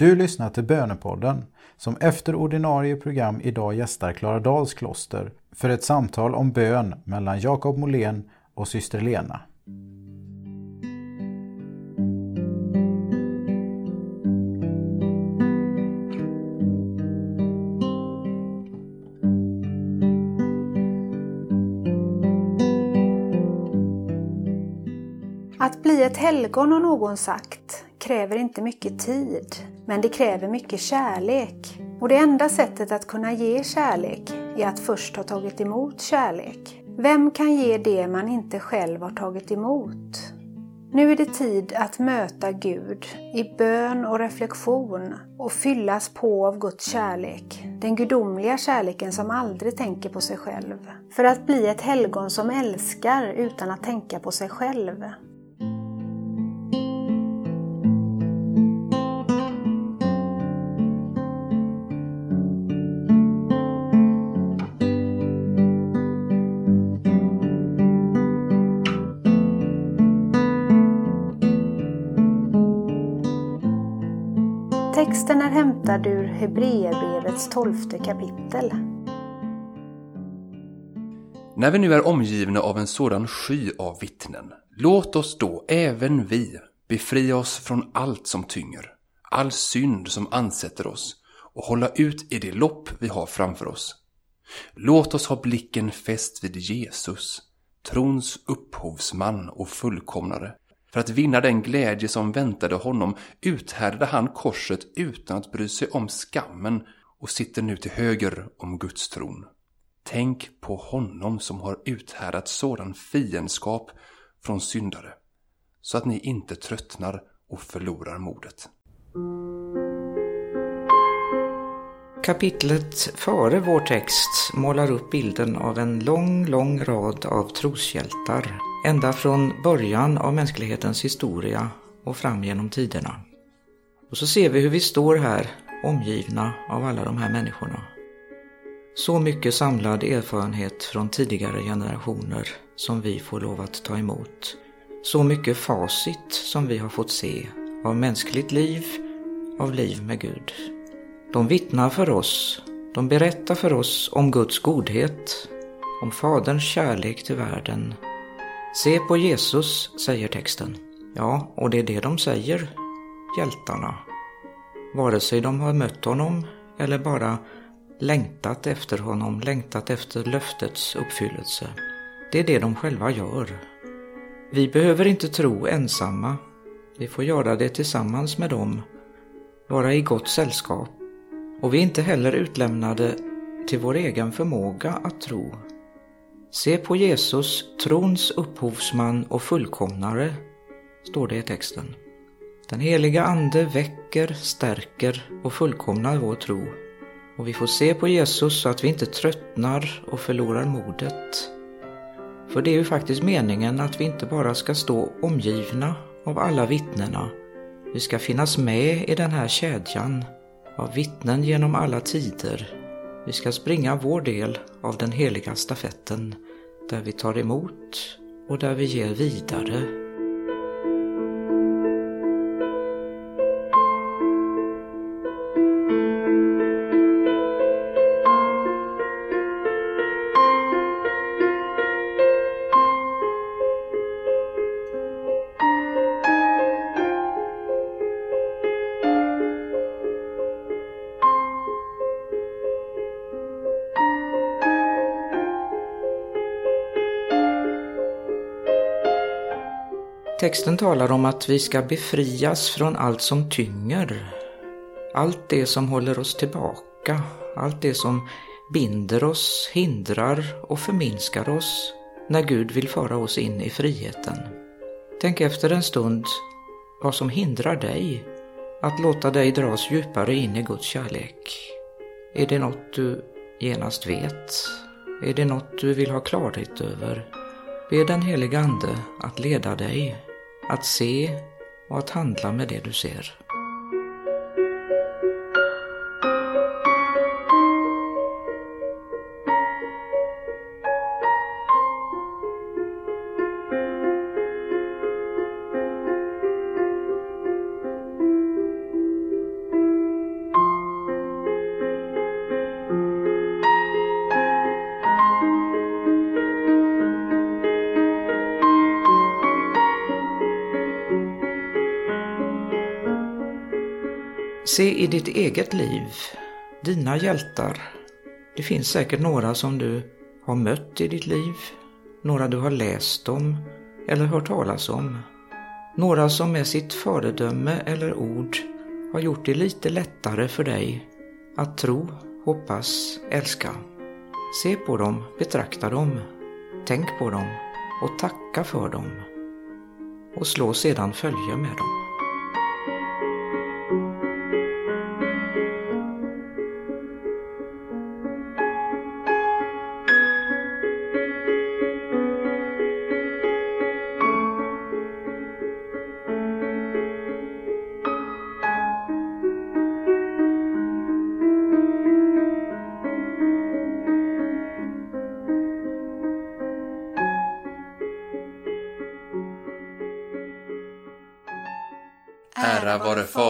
Du lyssnar till Bönepodden som efter ordinarie program idag gästar Klaradals kloster för ett samtal om bön mellan Jakob Molén och syster Lena. Att bli ett helgon har någon sagt kräver inte mycket tid, men det kräver mycket kärlek. Och det enda sättet att kunna ge kärlek är att först ha tagit emot kärlek. Vem kan ge det man inte själv har tagit emot? Nu är det tid att möta Gud i bön och reflektion och fyllas på av Guds kärlek, den gudomliga kärleken som aldrig tänker på sig själv. För att bli ett helgon som älskar utan att tänka på sig själv. Texten är hämtad ur Hebreerbrevets tolfte kapitel. När vi nu är omgivna av en sådan sky av vittnen, låt oss då även vi befria oss från allt som tynger, all synd som ansätter oss och hålla ut i det lopp vi har framför oss. Låt oss ha blicken fäst vid Jesus, trons upphovsman och fullkomnare. För att vinna den glädje som väntade honom uthärdade han korset utan att bry sig om skammen och sitter nu till höger om Guds tron. Tänk på honom som har uthärdat sådan fiendskap från syndare, så att ni inte tröttnar och förlorar modet. Kapitlet före vår text målar upp bilden av en lång, lång rad av troshjältar ända från början av mänsklighetens historia och fram genom tiderna. Och så ser vi hur vi står här omgivna av alla de här människorna. Så mycket samlad erfarenhet från tidigare generationer som vi får lov att ta emot. Så mycket facit som vi har fått se av mänskligt liv, av liv med Gud. De vittnar för oss, de berättar för oss om Guds godhet, om Faderns kärlek till världen. Se på Jesus, säger texten. Ja, och det är det de säger, hjältarna. Vare sig de har mött honom eller bara längtat efter honom, längtat efter löftets uppfyllelse. Det är det de själva gör. Vi behöver inte tro ensamma. Vi får göra det tillsammans med dem, vara i gott sällskap. Och vi är inte heller utlämnade till vår egen förmåga att tro. Se på Jesus, trons upphovsman och fullkomnare, står det i texten. Den heliga Ande väcker, stärker och fullkomnar vår tro. Och vi får se på Jesus så att vi inte tröttnar och förlorar modet. För det är ju faktiskt meningen att vi inte bara ska stå omgivna av alla vittnena. Vi ska finnas med i den här kedjan av vittnen genom alla tider. Vi ska springa vår del av den heliga stafetten där vi tar emot och där vi ger vidare Texten talar om att vi ska befrias från allt som tynger. Allt det som håller oss tillbaka, allt det som binder oss, hindrar och förminskar oss när Gud vill föra oss in i friheten. Tänk efter en stund vad som hindrar dig att låta dig dras djupare in i Guds kärlek. Är det något du genast vet? Är det något du vill ha klarhet över? Be den heliga Ande att leda dig att se och att handla med det du ser. Se i ditt eget liv, dina hjältar. Det finns säkert några som du har mött i ditt liv, några du har läst om eller hört talas om. Några som med sitt föredöme eller ord har gjort det lite lättare för dig att tro, hoppas, älska. Se på dem, betrakta dem, tänk på dem och tacka för dem. Och slå sedan följe med dem.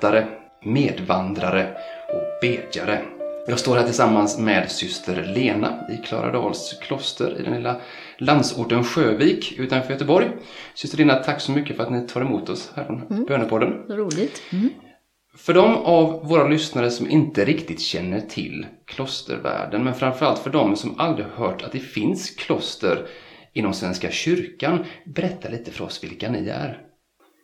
Författare, medvandrare och bedjare. Jag står här tillsammans med syster Lena i Klaradals kloster i den lilla landsorten Sjövik utanför Göteborg. Syster Lena, tack så mycket för att ni tar emot oss här från mm. Bönepodden. Roligt. Mm. För de av våra lyssnare som inte riktigt känner till klostervärlden, men framförallt för de som aldrig hört att det finns kloster inom Svenska kyrkan, berätta lite för oss vilka ni är.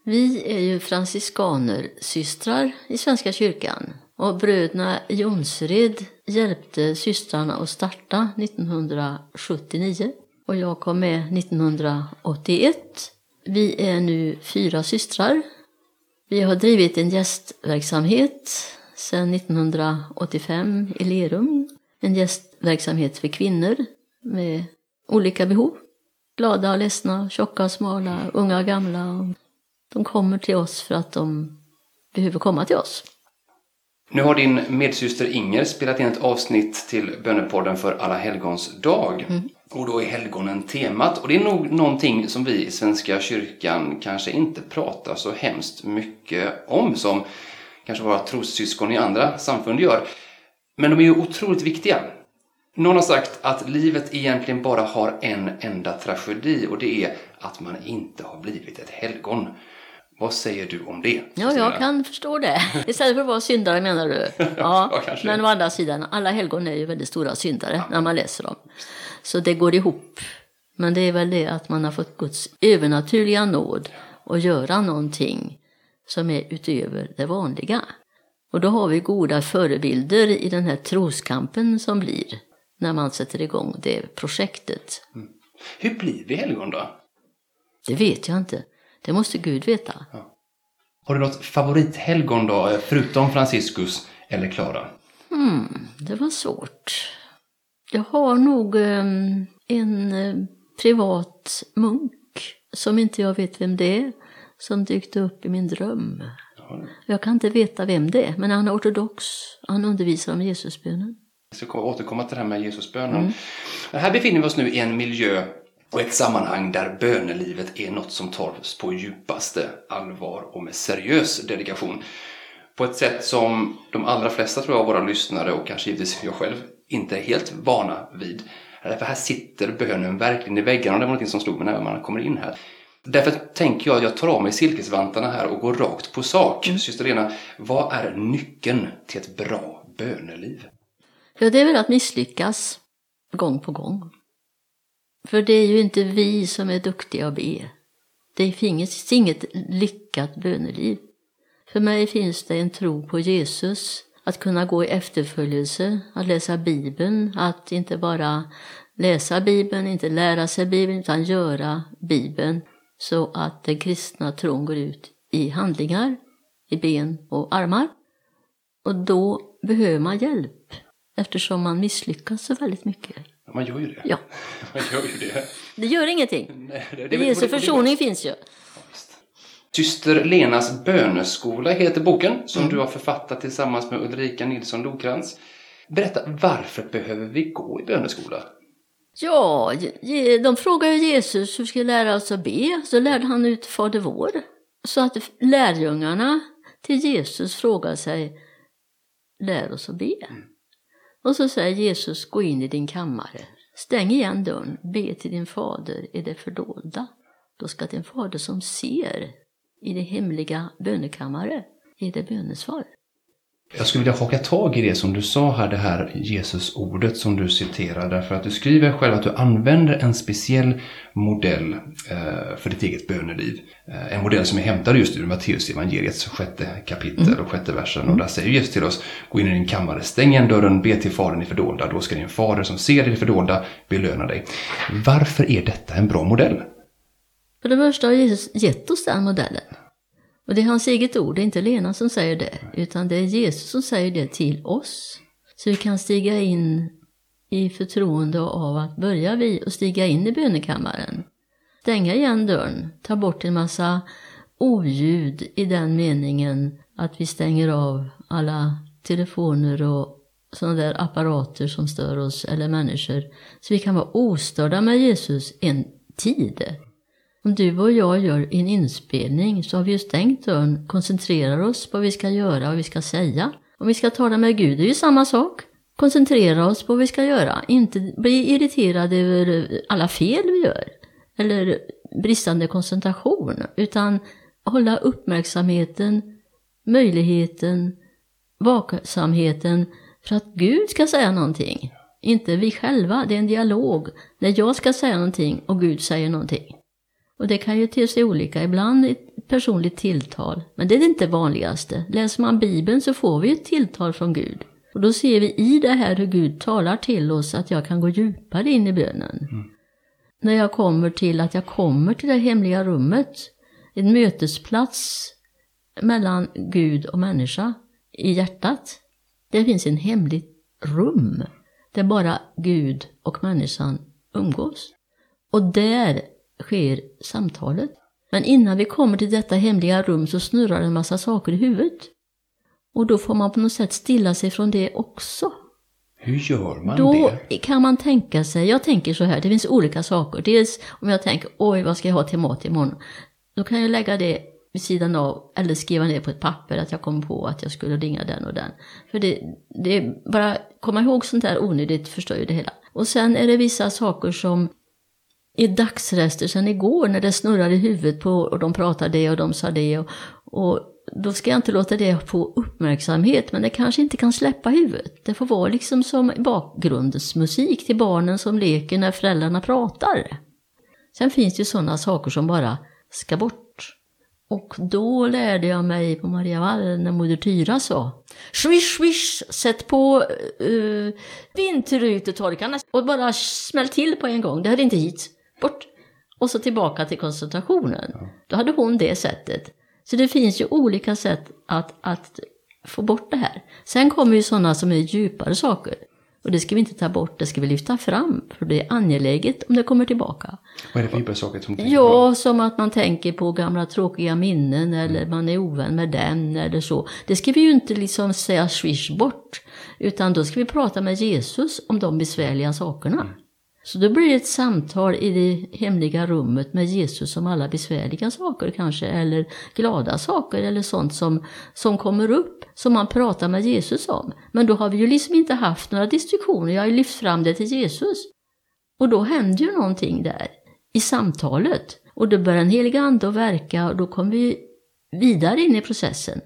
Vi är ju franciskaner, systrar i Svenska kyrkan och bröderna Jonsered hjälpte systrarna att starta 1979 och jag kom med 1981. Vi är nu fyra systrar. Vi har drivit en gästverksamhet sedan 1985 i Lerum. En gästverksamhet för kvinnor med olika behov. Glada och ledsna, tjocka och smala, unga och gamla. De kommer till oss för att de behöver komma till oss. Nu har din medsyster Inger spelat in ett avsnitt till Bönepodden för Alla helgons dag. Mm. Och då är helgonen temat. Och det är nog någonting som vi i Svenska kyrkan kanske inte pratar så hemskt mycket om som kanske våra trossyskon i andra samfund gör. Men de är ju otroligt viktiga. Någon har sagt att livet egentligen bara har en enda tragedi och det är att man inte har blivit ett helgon. Vad säger du om det? Ja, jag kan förstå det. Istället för att vara syndare menar du? Ja, ja men å andra sidan, alla helgon är ju väldigt stora syndare ja. när man läser dem. Så det går ihop. Men det är väl det att man har fått Guds övernaturliga nåd att göra någonting som är utöver det vanliga. Och då har vi goda förebilder i den här troskampen som blir när man sätter igång det projektet. Mm. Hur blir vi helgon då? Det vet jag inte. Det måste Gud veta. Ja. Har du något favorithelgon då, förutom Franciscus eller Klara? Hmm, det var svårt. Jag har nog um, en uh, privat munk som inte jag vet vem det är, som dykt upp i min dröm. Ja. Jag kan inte veta vem det är, men han är ortodox. Han undervisar om Jesusbönen. Jag ska återkomma till det här med Jesusbönen. Mm. Här befinner vi oss nu i en miljö och ett sammanhang där bönelivet är något som tas på djupaste allvar och med seriös dedikation. På ett sätt som de allra flesta tror jag av våra lyssnare och kanske givetvis jag själv inte är helt vana vid. För här sitter bönen verkligen i väggarna. Det var något som slog mig när man kommer in här. Därför tänker jag att jag tar av mig silkesvantarna här och går rakt på sak. Mm. Syster Lena, vad är nyckeln till ett bra böneliv? Ja, det är väl att misslyckas gång på gång. För det är ju inte vi som är duktiga att be. Det finns inget lyckat böneliv. För mig finns det en tro på Jesus, att kunna gå i efterföljelse, att läsa Bibeln, att inte bara läsa Bibeln, inte lära sig Bibeln, utan göra Bibeln så att den kristna tron går ut i handlingar, i ben och armar. Och då behöver man hjälp eftersom man misslyckas så väldigt mycket. Man gör ju det. Ja. Man gör ju det. Det gör ingenting. Nej, det, det, Jesu försoning finns ju. Syster Lenas böneskola heter boken som Mm. du har författat tillsammans med Ulrika Nilsson Lokrans. Berätta, varför behöver vi gå i böneskola? Ja, de frågade Jesus hur vi skulle lära oss att be. Så lärde han ut Fader vår. Så att lärjungarna till Jesus frågar sig, lär oss att be. Och så säger Jesus, gå in i din kammare. Stäng igen dörren, be till din fader i det fördolda. Då ska din fader som ser i det hemliga bönekammare ge dig bönesvar. Jag skulle vilja haka tag i det som du sa här, det här Jesus-ordet som du citerar. Därför att du skriver själv att du använder en speciell modell eh, för ditt eget böneliv. Eh, en modell som är hämtad just ur Matteus evangeliets sjätte kapitel och sjätte versen. Och där säger Jesus till oss, gå in i din kammare, stäng igen dörren, be till Fadern i fördolda. Då ska din fader som ser i det fördolda belöna dig. Varför är detta en bra modell? För det första har Jesus gett oss den modellen. Och det är hans eget ord, det är inte Lena som säger det, utan det är Jesus som säger det till oss. Så vi kan stiga in i förtroende av att börja vi och stiga in i bönekammaren. Stänga igen dörren, ta bort en massa oljud i den meningen att vi stänger av alla telefoner och sådana där apparater som stör oss eller människor. Så vi kan vara ostörda med Jesus en tid. Om du och jag gör en inspelning så har vi ju stängt dörren, koncentrerar oss på vad vi ska göra och vad vi ska säga. Om vi ska tala med Gud, det är ju samma sak. Koncentrera oss på vad vi ska göra, inte bli irriterade över alla fel vi gör. Eller bristande koncentration, utan hålla uppmärksamheten, möjligheten, vaksamheten för att Gud ska säga någonting. Inte vi själva, det är en dialog. När jag ska säga någonting och Gud säger någonting. Och det kan ju te sig olika, ibland ett personligt tilltal, men det är det inte vanligaste. Läser man Bibeln så får vi ett tilltal från Gud. Och då ser vi i det här hur Gud talar till oss att jag kan gå djupare in i bönen. När jag kommer till att jag kommer till det hemliga rummet, en mötesplats mellan Gud och människa i hjärtat. Det finns en hemligt rum där bara Gud och människan umgås. Och där sker samtalet. Men innan vi kommer till detta hemliga rum så snurrar en massa saker i huvudet. Och då får man på något sätt stilla sig från det också. Hur gör man Då det? kan man tänka sig, jag tänker så här, det finns olika saker. Dels om jag tänker, oj vad ska jag ha till mat imorgon? Då kan jag lägga det vid sidan av eller skriva ner på ett papper att jag kom på att jag skulle ringa den och den. För det, det är bara, komma ihåg sånt där onödigt förstör ju det hela. Och sen är det vissa saker som i dagsrester sen igår när det snurrar i huvudet på och de pratar det och de sa det och, och då ska jag inte låta det få uppmärksamhet men det kanske inte kan släppa huvudet. Det får vara liksom som bakgrundsmusik till barnen som leker när föräldrarna pratar. Sen finns det ju sådana saker som bara ska bort. Och då lärde jag mig på Maria Wall när Moder Tyra sa Swish, swish, sätt på uh, vinterrutetorkarna och bara smäll till på en gång. Det hade inte hit. Bort. Och så tillbaka till koncentrationen. Då hade hon det sättet. Så det finns ju olika sätt att, att få bort det här. Sen kommer ju sådana som är djupare saker. Och det ska vi inte ta bort, det ska vi lyfta fram. För det är angeläget om det kommer tillbaka. Vad är det för djupare saker som tänker på? Ja, som att man tänker på gamla tråkiga minnen eller man är ovän med den eller så. Det ska vi ju inte liksom säga swish bort. Utan då ska vi prata med Jesus om de besvärliga sakerna. Så då blir det ett samtal i det hemliga rummet med Jesus om alla besvärliga saker kanske, eller glada saker eller sånt som, som kommer upp, som man pratar med Jesus om. Men då har vi ju liksom inte haft några diskussioner, jag har ju lyft fram det till Jesus. Och då händer ju någonting där i samtalet. Och då börjar den heliga ande att verka och då kommer vi vidare in i processen.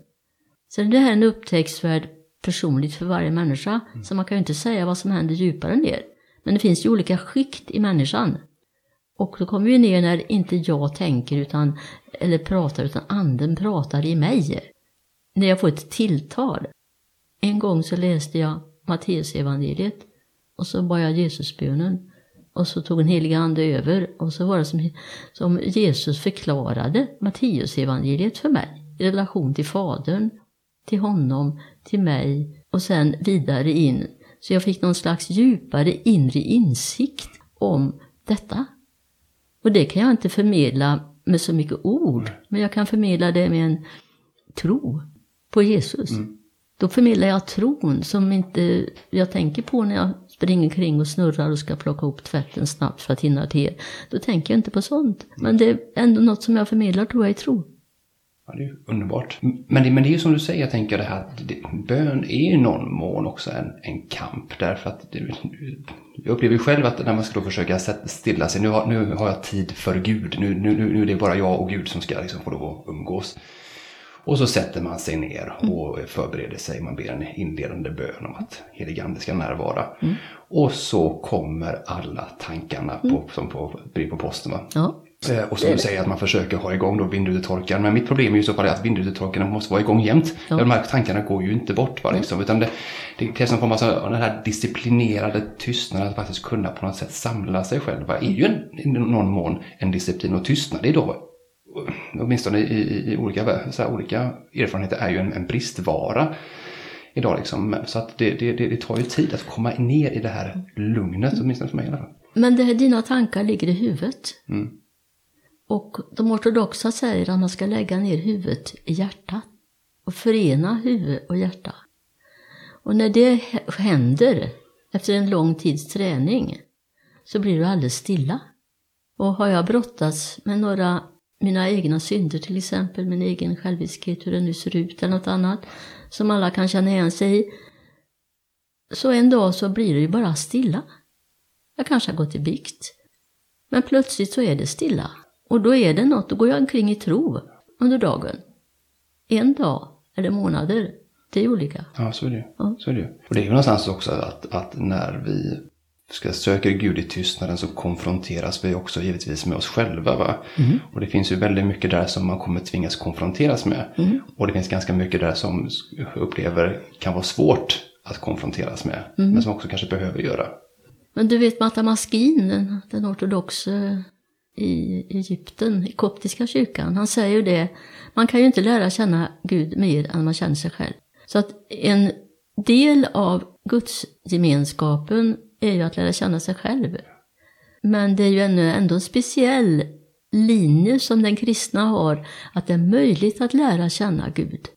Sen är det här en upptäcktsvärd personligt för varje människa, så man kan ju inte säga vad som händer djupare ner. Men det finns ju olika skikt i människan. Och då kommer vi ner när inte jag tänker utan, eller pratar, utan anden pratar i mig. När jag får ett tilltal. En gång så läste jag Matteusevangeliet och så bad jag Jesusbönen. Och så tog en helig ande över och så var det som, som Jesus förklarade Matteusevangeliet för mig i relation till Fadern, till honom, till mig och sen vidare in. Så jag fick någon slags djupare inre insikt om detta. Och det kan jag inte förmedla med så mycket ord. Men jag kan förmedla det med en tro på Jesus. Då förmedlar jag tron som inte jag tänker på när jag springer kring och snurrar och ska plocka ihop tvätten snabbt för att hinna till er. Då tänker jag inte på sånt. Men det är ändå något som jag förmedlar tror jag i tro. Ja, det är ju underbart. Men det, men det är ju som du säger, jag tänker det här att det, bön är ju i någon mån också en, en kamp. Därför att det, jag upplever ju själv att när man ska då försöka stilla sig, nu har, nu har jag tid för Gud, nu, nu, nu är det bara jag och Gud som ska liksom få lov att umgås. Och så sätter man sig ner och förbereder sig, man ber en inledande bön om att helig ande ska närvara. Och så kommer alla tankarna på, som på på posten. Va? Ja. Eh, Och som du säger att man försöker ha igång då vindrutetorkaren. Men mitt problem är ju så fall att vindrutetorkarna måste vara igång jämt. Ja. De här tankarna går ju inte bort. Va, liksom, utan det, det krävs någon form av den här disciplinerade tystnaden. Att faktiskt kunna på något sätt samla sig själv. Va, är ju en, i någon mån en disciplin. Och tystnad är då, åtminstone i, i, i olika, så här, olika erfarenheter, är ju en, en bristvara. Idag liksom. Så att det, det, det, det tar ju tid att komma ner i det här lugnet. Åtminstone för mig i alla fall. Men det, dina tankar ligger i huvudet. Mm. Och de ortodoxa säger att man ska lägga ner huvudet i hjärtat. Och förena huvud och hjärta. Och när det händer, efter en lång tids träning, så blir du alldeles stilla. Och har jag brottats med några, mina egna synder till exempel, min egen själviskhet, hur den nu ser ut eller något annat, som alla kan känna igen sig i, så en dag så blir det ju bara stilla. Jag kanske har gått i bikt. Men plötsligt så är det stilla. Och då är det något, då går jag omkring i tro under dagen. En dag eller månader. Det är olika. Ja, så är det. Ja. Så är det. Och det är ju någonstans också att, att när vi ska söka Gud i tystnaden så konfronteras vi också givetvis med oss själva. Va? Och det finns ju väldigt mycket där som man kommer tvingas konfronteras med. Och det finns ganska mycket där som upplever kan vara svårt att konfronteras med. Men som också kanske behöver göra. Men du vet Mata Maskin, den, den ortodoxe i Egypten, i koptiska kyrkan, han säger ju det, man kan ju inte lära känna Gud mer än man känner sig själv. Så att en del av Guds gemenskapen är ju att lära känna sig själv. Men det är ju ändå, ändå en speciell linje som den kristna har, att det är möjligt att lära känna Gud.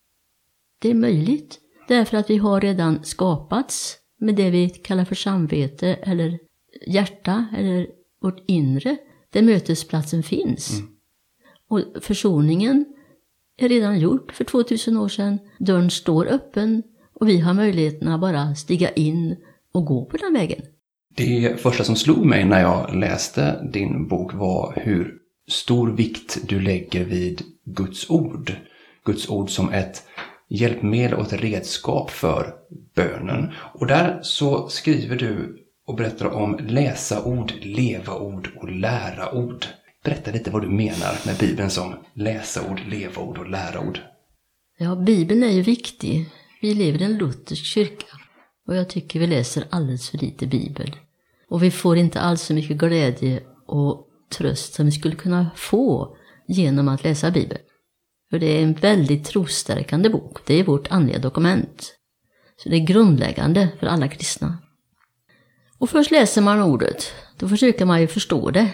Det är möjligt, därför att vi har redan skapats med det vi kallar för samvete eller hjärta eller vårt inre, där mötesplatsen finns. Och försoningen är redan gjord för 2000 år sedan. Dörren står öppen och vi har möjligheten att bara stiga in och gå på den vägen. Det första som slog mig när jag läste din bok var hur stor vikt du lägger vid Guds ord. Guds ord som ett hjälpmedel och ett redskap för bönen. Och där så skriver du och berättar om läsa-ord, leva-ord och lära-ord. Berätta lite vad du menar med Bibeln som läsa-ord, leva-ord och lära-ord. Ja, Bibeln är ju viktig. Vi lever i en luthersk kyrka och jag tycker vi läser alldeles för lite Bibel. Och vi får inte alls så mycket glädje och tröst som vi skulle kunna få genom att läsa Bibeln. För det är en väldigt trosstärkande bok. Det är vårt andliga dokument. Så det är grundläggande för alla kristna. Och först läser man ordet. Då försöker man ju förstå det.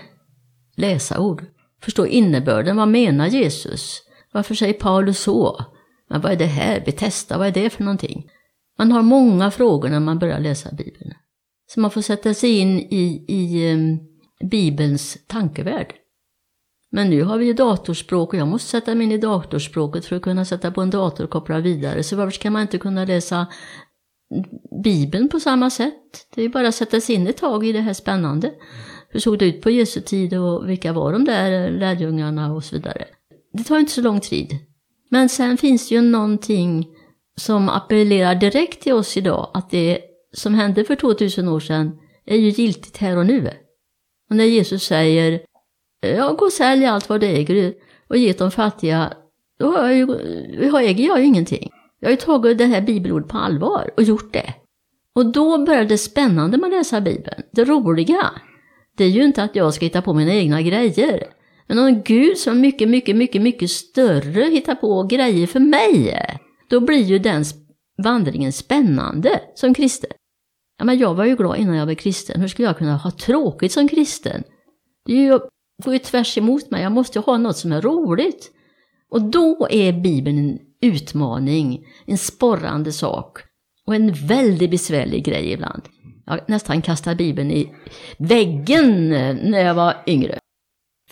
Läsa ord. Förstå innebörden. Vad menar Jesus? Varför säger Paulus så? Men vad är det här? Betesta, vad är det för någonting? Man har många frågor när man börjar läsa Bibeln. Så man får sätta sig in i, i um, Bibelns tankevärld. Men nu har vi ju datorspråk och jag måste sätta mig in i datorspråket för att kunna sätta på en dator och koppla vidare. Så varför ska man inte kunna läsa Bibeln på samma sätt? Det är ju bara att sätta sig in ett tag i det här spännande. Hur såg det ut på Jesu tid och vilka var de där lärjungarna och så vidare. Det tar inte så lång tid. Men sen finns det ju någonting som appellerar direkt till oss idag, att det som hände för 2000 år sedan är ju giltigt här och nu. Och när Jesus säger Ja, gå och sälj allt vad du äger och ge de fattiga. Då har jag ju, då äger jag ju ingenting. Jag har ju tagit det här bibelordet på allvar och gjort det. Och då började det spännande med att läsa Bibeln. Det roliga, det är ju inte att jag ska hitta på mina egna grejer. Men om Gud som är mycket, mycket, mycket, mycket större hittar på grejer för mig, då blir ju den vandringen spännande som kristen. Ja, men jag var ju glad innan jag blev kristen. Hur skulle jag kunna ha tråkigt som kristen? Det är ju går ju tvärs emot mig. Jag måste ju ha något som är roligt. Och då är Bibeln utmaning, en sporrande sak och en väldigt besvärlig grej ibland. Jag nästan kastade Bibeln i väggen när jag var yngre.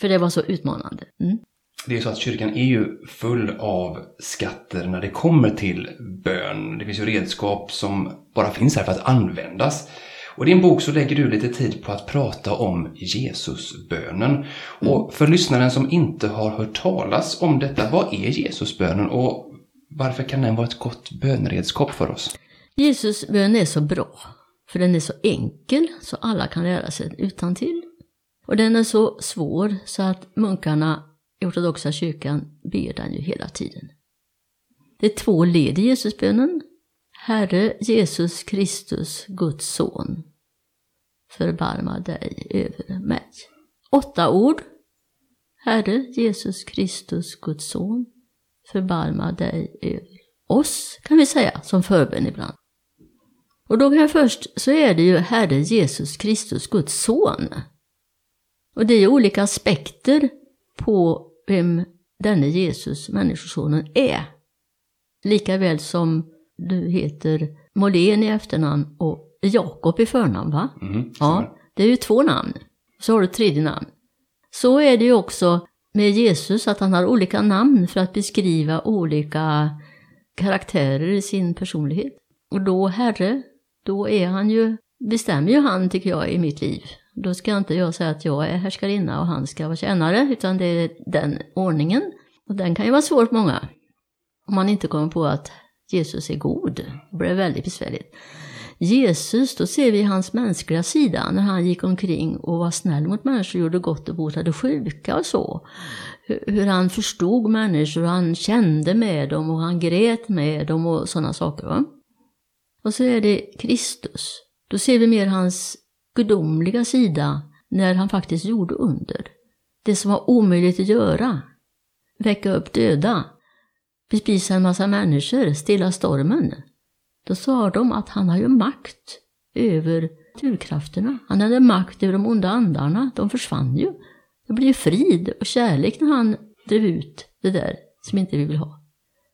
För det var så utmanande. Mm. Det är så att kyrkan är ju full av skatter när det kommer till bön. Det finns ju redskap som bara finns här för att användas. Och i din bok så lägger du lite tid på att prata om Jesusbönen. Mm. Och för lyssnaren som inte har hört talas om detta, vad är Jesusbönen och varför kan den vara ett gott bönredskap för oss? Jesusbönen är så bra, för den är så enkel så alla kan lära sig utan till. Och den är så svår så att munkarna i ortodoxa kyrkan ber den ju hela tiden. Det är två led i Jesusbönen. Herre Jesus Kristus, Guds son, förbarma dig över mig. Åtta ord. Herre Jesus Kristus, Guds son, förbarma dig över oss, kan vi säga, som förbön ibland. Och då kan jag först, så är det ju Herre Jesus Kristus, Guds son. Och det är ju olika aspekter på vem denne Jesus, Människosonen, är. Likaväl som du heter Molén i efternamn och Jakob i förnamn, va? Mm, ja, det är ju två namn. Så har du tredje namn. Så är det ju också med Jesus, att han har olika namn för att beskriva olika karaktärer i sin personlighet. Och då Herre, då är han ju, bestämmer ju han, tycker jag, i mitt liv. Då ska inte jag säga att jag är härskarinna och han ska vara tjänare, utan det är den ordningen. Och den kan ju vara svår för många. Om man inte kommer på att Jesus är god. Det blir väldigt besvärligt. Jesus, då ser vi hans mänskliga sida när han gick omkring och var snäll mot människor, gjorde gott och botade sjuka och så. Hur han förstod människor, och han kände med dem och han grät med dem och sådana saker. Va? Och så är det Kristus. Då ser vi mer hans gudomliga sida när han faktiskt gjorde under. Det som var omöjligt att göra. Väcka upp döda. Bespisa en massa människor, stilla stormen. Då sa de att han har ju makt över naturkrafterna. Han hade makt över de onda andarna. De försvann ju. Det blir frid och kärlek när han drev ut det där som inte vi vill ha.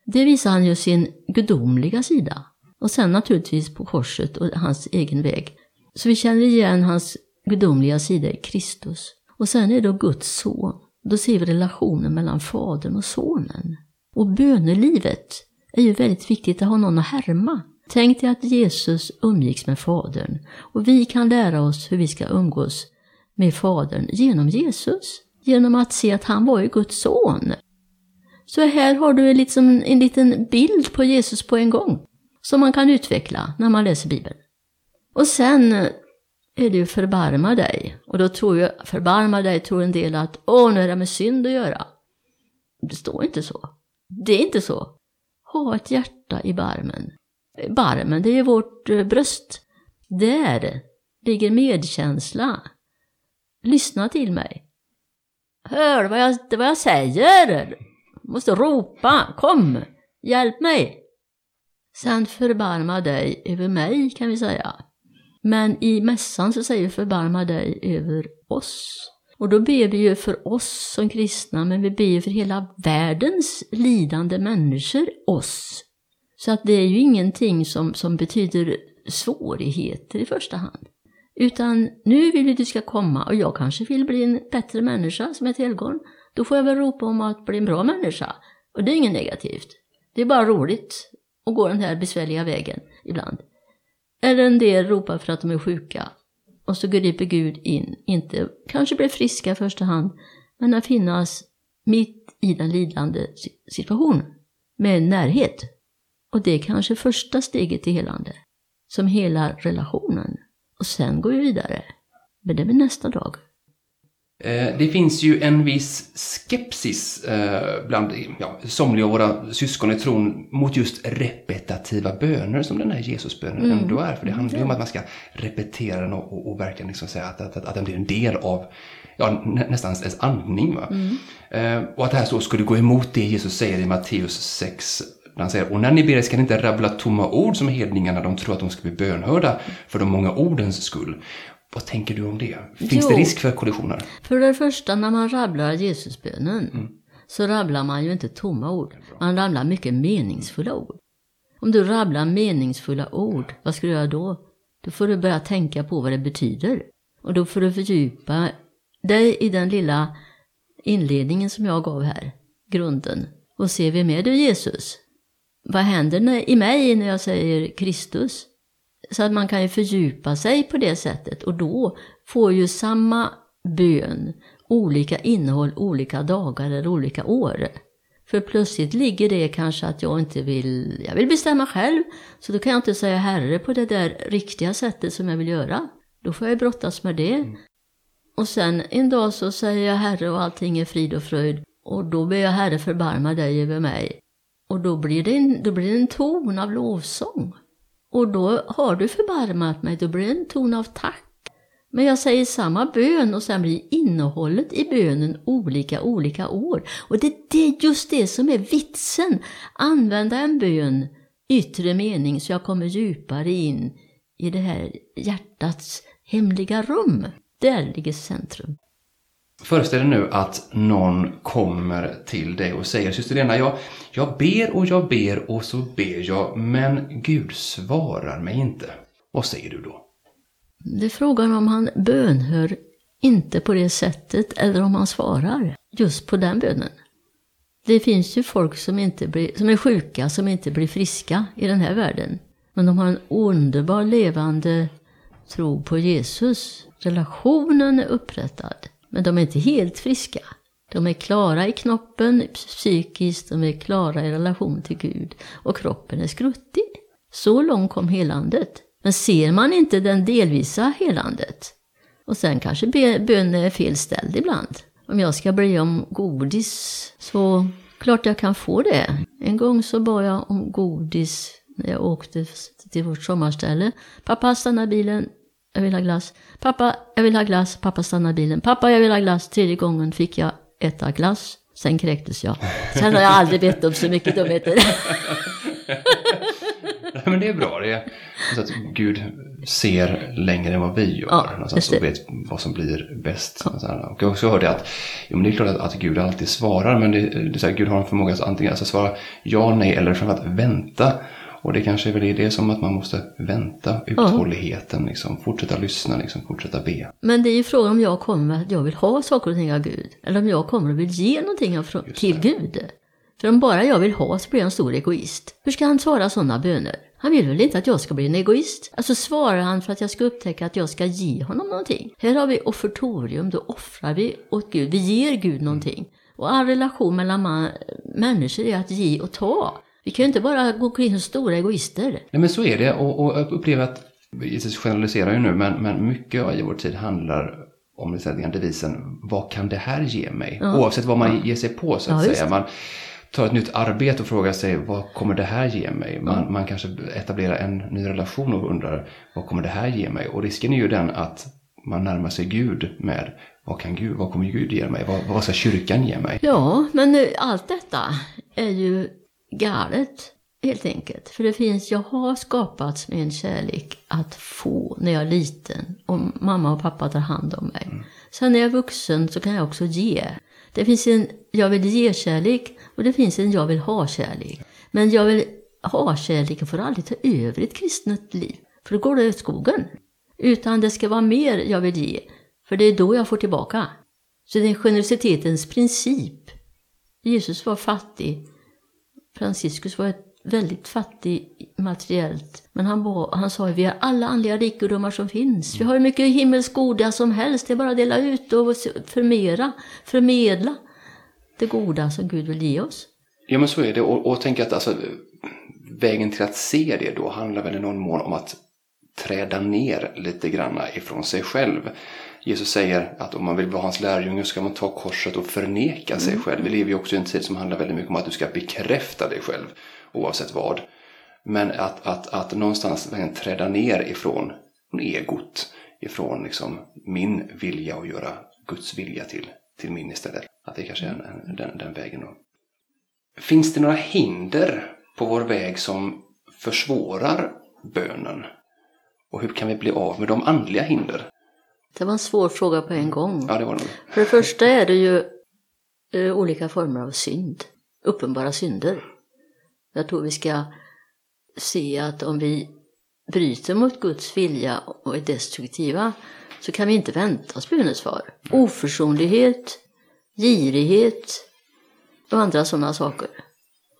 Det visar han ju sin gudomliga sida. Och sen naturligtvis på korset och hans egen väg. Så vi känner igen hans gudomliga sida i Kristus. Och sen är det då Guds son. Då ser vi relationen mellan fadern och sonen. Och bönelivet är ju väldigt viktigt att ha någon att härma. Tänk dig att Jesus umgicks med Fadern och vi kan lära oss hur vi ska umgås med Fadern genom Jesus. Genom att se att han var ju Guds son. Så här har du liksom en liten bild på Jesus på en gång som man kan utveckla när man läser Bibeln. Och sen är det ju förbarma dig. Och då tror jag, förbarma dig tror en del att åh, nu är det med synd att göra. Det står inte så. Det är inte så. Ha ett hjärta i barmen. Barmen, det är ju vårt eh, bröst. Där ligger medkänsla. Lyssna till mig. Hör vad jag, vad jag säger. Måste ropa. Kom, hjälp mig. Sen förbarma dig över mig, kan vi säga. Men i mässan så säger vi förbarma dig över oss. Och då ber vi ju för oss som kristna, men vi ber ju för hela världens lidande människor, oss. Så att det är ju ingenting som, som betyder svårigheter i första hand. Utan nu vill vi att du ska komma och jag kanske vill bli en bättre människa som ett helgon. Då får jag väl ropa om att bli en bra människa. Och det är inget negativt. Det är bara roligt att gå den här besvärliga vägen ibland. Eller en del ropar för att de är sjuka. Och så griper Gud in, inte kanske blir friska i första hand, men att finnas mitt i den lidande situationen med närhet. Och det är kanske första steget till helande, som helar relationen. Och sen går vi vidare. Men det är väl nästa dag. Eh, det finns ju en viss skepsis eh, bland ja, somliga av våra syskon i tron mot just repetitiva böner som den här Jesusbönen mm. ändå är. För det handlar ju om att man ska repetera den och, och, och verkligen liksom säga att, att, att den blir en del av ja, nästan ens andning. Mm. Eh, och att det här så skulle gå emot det Jesus säger i Matteus 6 han säger, och när ni ber ska ni inte rabbla tomma ord som hedningarna, de tror att de ska bli bönhörda för de många ordens skull. Vad tänker du om det? Finns Jo. det risk för kollisioner? För det första, när man rabblar Jesusbönen så rabblar man ju inte tomma ord. Man rabblar mycket meningsfulla ord. Om du rabblar meningsfulla ord, vad ska du göra då? Då får du börja tänka på vad det betyder. Och då får du fördjupa dig i den lilla inledningen som jag gav här, grunden. Och se vem är du Jesus? Vad händer i mig när jag säger Kristus? Så att man kan ju fördjupa sig på det sättet och då får ju samma bön olika innehåll olika dagar eller olika år. För plötsligt ligger det kanske att jag inte vill, jag vill bestämma själv, så då kan jag inte säga Herre på det där riktiga sättet som jag vill göra. Då får jag brottas med det. Och sen en dag så säger jag Herre och allting är frid och fröjd. Och då ber jag Herre förbarma dig över mig. Och då blir det en, då blir det en ton av lovsång. Och då har du förbarmat mig, då blir det en ton av tack. Men jag säger samma bön och sen blir innehållet i bönen olika olika år. Och det, det är just det som är vitsen. Använda en bön, yttre mening, så jag kommer djupare in i det här hjärtats hemliga rum. Där ligger centrum. Föreställ dig nu att någon kommer till dig och säger Syster Lena, jag, jag ber och jag ber och så ber jag, men Gud svarar mig inte. Vad säger du då? Det är frågan om han bönhör inte på det sättet eller om han svarar just på den bönen. Det finns ju folk som, inte blir, som är sjuka, som inte blir friska i den här världen. Men de har en underbar levande tro på Jesus. Relationen är upprättad, men de är inte helt friska. De är klara i knoppen psykiskt, de är klara i relation till Gud och kroppen är skruttig. Så långt kom helandet. Men ser man inte den delvisa helandet och sen kanske bönen är felställd ibland. Om jag ska be om godis så klart jag kan få det. En gång så bad jag om godis när jag åkte till vårt sommarställe. Pappa stanna bilen, jag vill ha glass. Pappa, jag vill ha glass. Pappa stanna bilen. Pappa, jag vill ha glass. Tredje gången fick jag äta glass. Sen kräktes jag. Sen har jag aldrig bett om så mycket dumheter. Nej, men det är bra. Det är så att Gud ser längre än vad vi gör. Ja, någonstans, och vet vad som blir bäst. Och jag också hört det att jo, men det är klart att, att Gud alltid svarar. Men det, det är så här, Gud har en förmåga att antingen alltså svara ja, nej eller framförallt vänta. Och det kanske är väl det som att man måste vänta, uthålligheten, liksom, fortsätta lyssna, liksom, fortsätta be. Men det är ju frågan om jag kommer att jag vill ha saker och ting av Gud. Eller om jag kommer och vill ge någonting av, till Gud. För om bara jag vill ha så blir jag en stor egoist. Hur ska han svara sådana böner? Han vill väl inte att jag ska bli en egoist? Alltså svarar han för att jag ska upptäcka att jag ska ge honom någonting? Här har vi offertorium, då offrar vi åt Gud. Vi ger Gud någonting. Och all relation mellan man, människor är att ge och ta. Vi kan ju inte bara gå omkring som stora egoister. Nej men så är det och, och jag upplever att, Jesus generaliserar ju nu, men, men mycket i vår tid handlar om säger devisen, vad kan det här ge mig? Oavsett vad man ger sig på så att Ja, säga. Man tar ett nytt arbete och frågar sig, vad kommer det här ge mig? Man, man kanske etablerar en ny relation och undrar, vad kommer det här ge mig? Och risken är ju den att man närmar sig Gud med, vad kan Gud, vad kommer Gud ge mig? Vad, vad ska kyrkan ge mig? Ja, men eh, allt detta är ju galet helt enkelt. För det finns, jag har skapats med en kärlek att få när jag är liten och mamma och pappa tar hand om mig. Sen när jag är vuxen så kan jag också ge. Det finns en jag vill ge-kärlek och det finns en jag vill ha-kärlek. Men jag vill ha-kärleken får aldrig ta över ett kristet liv, för då går det åt skogen. Utan det ska vara mer jag vill ge, för det är då jag får tillbaka. Så det är generositetens princip. Jesus var fattig. Franciscus var ett väldigt fattig materiellt. Men han, var, han sa att vi har alla andliga rikedomar som finns. Vi har hur mycket himmelsk goda som helst. Det är bara att dela ut och förmera, förmedla det goda som Gud vill ge oss. Ja men så är det och, och tänk att alltså, vägen till att se det då handlar väl i någon mån om att träda ner lite grann ifrån sig själv. Jesus säger att om man vill vara hans lärjunge ska man ta korset och förneka sig själv. Vi lever ju också i en tid som handlar väldigt mycket om att du ska bekräfta dig själv oavsett vad. Men att, att, att någonstans träda ner ifrån egot, ifrån liksom min vilja och göra Guds vilja till, till min istället. Att det kanske är en, en, den, den vägen då. Finns det några hinder på vår väg som försvårar bönen? Och hur kan vi bli av med de andliga hinder Det var en svår fråga på en gång. Ja, det var det. För det första är det ju eh, olika former av synd. Uppenbara synder. Jag tror vi ska se att om vi bryter mot Guds vilja och är destruktiva så kan vi inte vänta oss bönesvar. Oförsonlighet, girighet och andra sådana saker.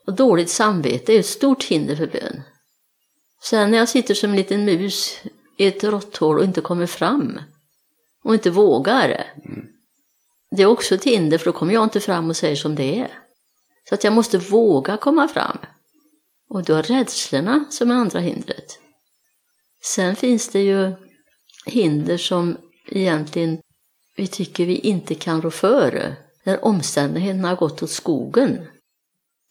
Och dåligt samvete är ett stort hinder för bön. Sen när jag sitter som en liten mus i ett råtthål och inte kommer fram och inte vågar. Det är också ett hinder för då kommer jag inte fram och säger som det är. Så att jag måste våga komma fram. Och då är rädslorna som är andra hindret. Sen finns det ju hinder som egentligen vi tycker vi inte kan rå för. När omständigheterna har gått åt skogen.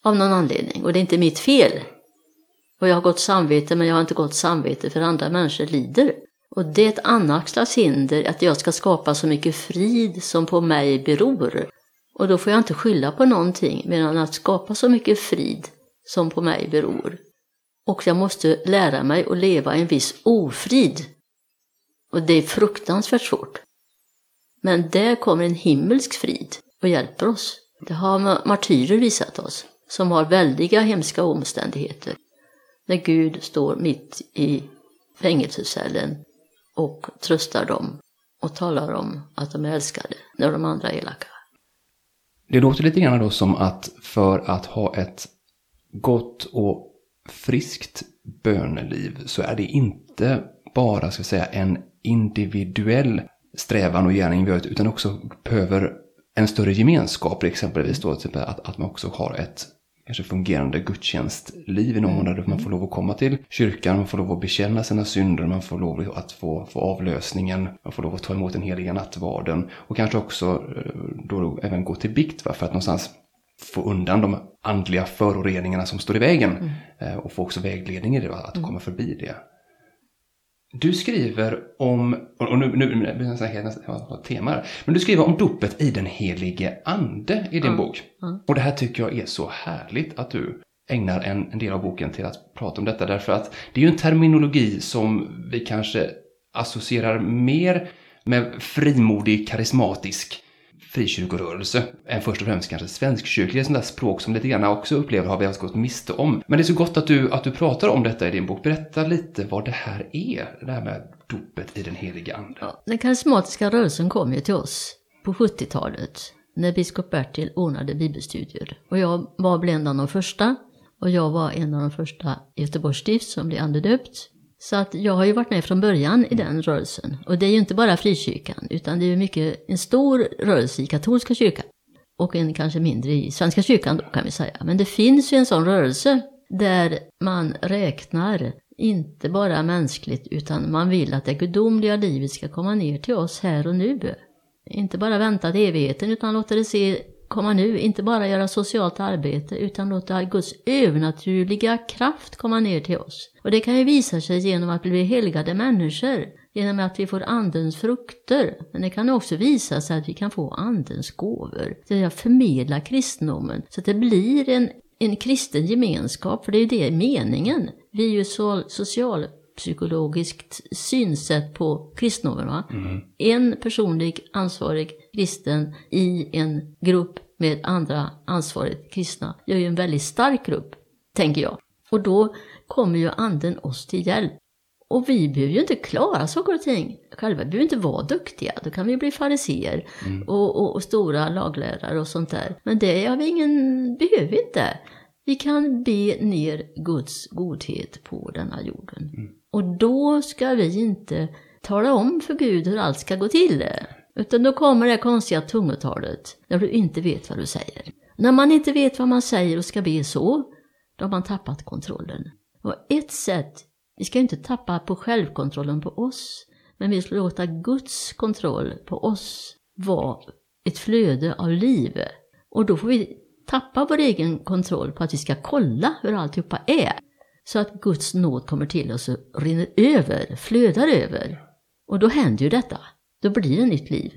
Av någon anledning. Och det är inte mitt fel. Och jag har gott samvete men jag har inte gott samvete för andra människor lider. Och det är ett annat slags hinder att jag ska skapa så mycket frid som på mig beror. Och då får jag inte skylla på någonting mer än att skapa så mycket frid som på mig beror. Och jag måste lära mig att leva i en viss ofrid. Och det är fruktansvärt svårt. Men där kommer en himmelsk frid och hjälper oss. Det har martyrer visat oss, som har väldiga hemska omständigheter. När Gud står mitt i fängelsecellen och tröstar dem och talar om att de är älskade när de andra är elaka. Det låter lite grann då som att för att ha ett gott och friskt böneliv så är det inte bara ska säga, en individuell strävan och gärning vi har utan också behöver en större gemenskap, exempelvis då, typ att, att man också har ett kanske fungerande gudstjänstliv i någon mån där man får lov att komma till kyrkan, man får lov att bekänna sina synder, man får lov att få, få avlösningen, man får lov att ta emot den heliga nattvarden och kanske också eh, då även gå till bikt va, för att någonstans få undan de andliga föroreningarna som står i vägen Mm. eh, och få också vägledning i det, att komma förbi det. Du skriver om, och nu, nu, blir det ett tema här, men du skriver om dopet i den helige ande i din Ja, bok. ja. Och det här tycker jag är så härligt att du ägnar en, en del av boken till att prata om detta, därför att det är ju en terminologi som vi kanske associerar mer med frimodig, karismatisk frikyrkorörelse än först och främst kanske svenskkyrklig, ett sånt där språk som lite grann också upplever har vi alltså gått miste om. Men det är så gott att du, att du pratar om detta i din bok. Berätta lite vad det här är, det här med dopet i den heliga ande. Ja, den karismatiska rörelsen kom ju till oss på 70-talet när biskop Bertil ordnade bibelstudier. Och jag var bland de första och jag var en av de första i Göteborgs stift som blev andedöpt. Så att jag har ju varit med från början i den rörelsen. Och det är ju inte bara frikyrkan utan det är ju mycket en stor rörelse i katolska kyrkan. Och en kanske mindre i Svenska kyrkan då kan vi säga. Men det finns ju en sån rörelse där man räknar inte bara mänskligt utan man vill att det gudomliga livet ska komma ner till oss här och nu. Inte bara vänta till evigheten utan låta det se komma nu. Inte bara göra socialt arbete utan låta Guds övernaturliga kraft komma ner till oss. Och det kan ju visa sig genom att bli helgade människor. Genom att vi får andens frukter. Men det kan också visa sig att vi kan få andens gåvor. Det att förmedla kristendomen. Så att det blir en, en kristen gemenskap. För det är ju det meningen. Vi är ju så, socialpsykologiskt synsätt på kristendomen. Va? En personlig ansvarig kristen i en grupp med andra ansvarigt kristna gör ju en väldigt stark grupp, tänker jag. Och då kommer ju anden oss till hjälp. Och vi behöver ju inte klara saker och ting själva. Vi behöver inte vara duktiga. Då kan vi bli fariseer och, och, och stora laglärare och sånt där. Men det har vi ingen, behöver vi inte. Vi kan be ner Guds godhet på denna jorden. Och då ska vi inte tala om för Gud hur allt ska gå till. Utan då kommer det konstiga tungotalet när du inte vet vad du säger. När man inte vet vad man säger och ska be så, då har man tappat kontrollen. Och ett sätt, vi ska inte tappa på självkontrollen på oss, men vi ska låta Guds kontroll på oss vara ett flöde av liv. Och då får vi tappa vår egen kontroll på att vi ska kolla hur alltihopa är. Så att Guds nåd kommer till oss och rinner över, flödar över. Och då händer ju detta. Då blir det nytt liv.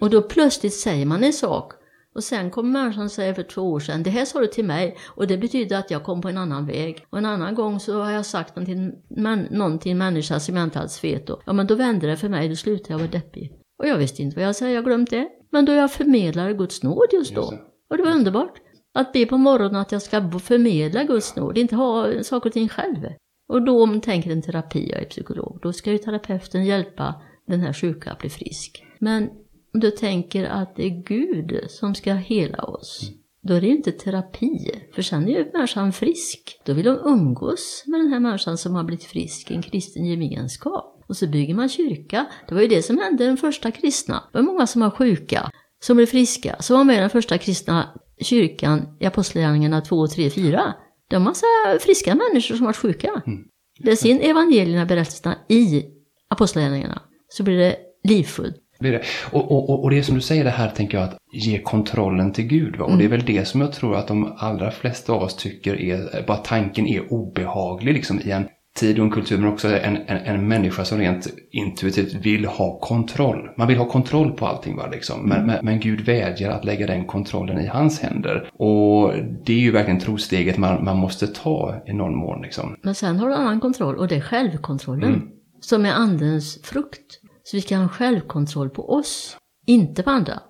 Och då plötsligt säger man en sak och sen kommer människan och säger för två år sedan, det här sa du till mig och det betyder att jag kom på en annan väg. Och en annan gång så har jag sagt någon till, man, någon till en människa som jag inte alls vet då. Ja men då vände det för mig, då slutade jag vara deppig. Och jag visste inte vad jag säger, jag glömt det. Men då jag förmedlade Guds nåd just då. Och det var underbart. Att be på morgonen att jag ska förmedla Guds nåd, inte ha saker och ting själv. Och då om tänker en terapi, jag är psykolog, då ska ju terapeuten hjälpa den här sjuka att bli frisk. Men om du tänker att det är Gud som ska hela oss, då är det ju inte terapi. För sen är ju människan frisk. Då vill de umgås med den här människan som har blivit frisk, en kristen gemenskap. Och så bygger man kyrka. Det var ju det som hände den första kristna. Det var många som var sjuka, som blev friska, som var med i den första kristna kyrkan i Apostlagärningarna 2, 3, 4. Det var massa friska människor som var sjuka. Läs in evangelierna, berättelserna i Apostlagärningarna, så blir det livfullt. blir det. Och, och, och- det är som du säger det här tänker jag att ge kontrollen till Gud. Va? Och det är väl det som jag tror att de allra flesta av oss tycker är, bara tanken är obehaglig liksom i en tid och en kultur men också en, en, en människa som rent intuitivt vill ha kontroll. Man vill ha kontroll på allting va liksom. Men, men, men Gud vädjar att lägga den kontrollen i hans händer. Och det är ju verkligen trosteget man, man måste ta i någon mån liksom. Men sen har du annan kontroll och det är självkontrollen. Som är andens frukt. Så vi kan ha självkontroll på oss, inte på andra.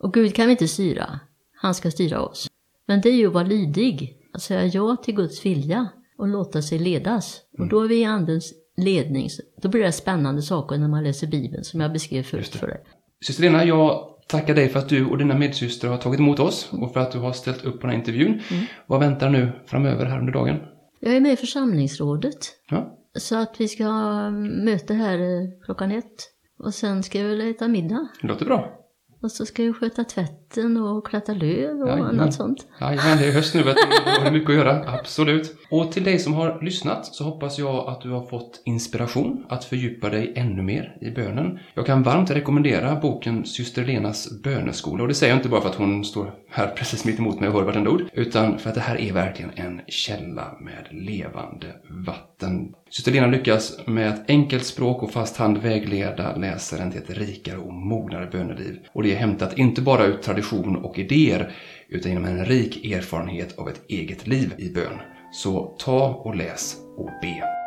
Och Gud kan vi inte styra. Han ska styra oss. Men det är ju att vara lydig. Att säga ja till Guds vilja och låta sig ledas. Och då är vi i andens ledning. Då blir det spännande saker när man läser Bibeln som jag beskrev förut för dig. Syster Lena, jag tackar dig för att du och dina medsystrar har tagit emot oss och för att du har ställt upp på den här intervjun. Vad väntar nu framöver här under dagen? Jag är med i församlingsrådet. Ja, Så att vi ska möte här eh, klockan ett. Och sen ska vi väl äta middag. det låter bra. Och så ska jag sköta tvätten och kratta löv och Jajamän. annat sånt. Jajamän, det är höst nu vet du. Har mycket att göra. Absolut. Och till dig som har lyssnat så hoppas jag att du har fått inspiration att fördjupa dig ännu mer i bönen. Jag kan varmt rekommendera boken Syster Lenas böneskola. Och det säger jag inte bara för att hon står här precis mitt emot mig och hör vartenda ord. Utan för att det här är verkligen en källa med levande vatten. Syster Lena lyckas med ett enkelt språk och fast hand vägleda läsaren till ett rikare och mognare böneliv. Och det är hämtat inte bara ur tradition och idéer utan genom en rik erfarenhet av ett eget liv i bön. Så ta och läs och be.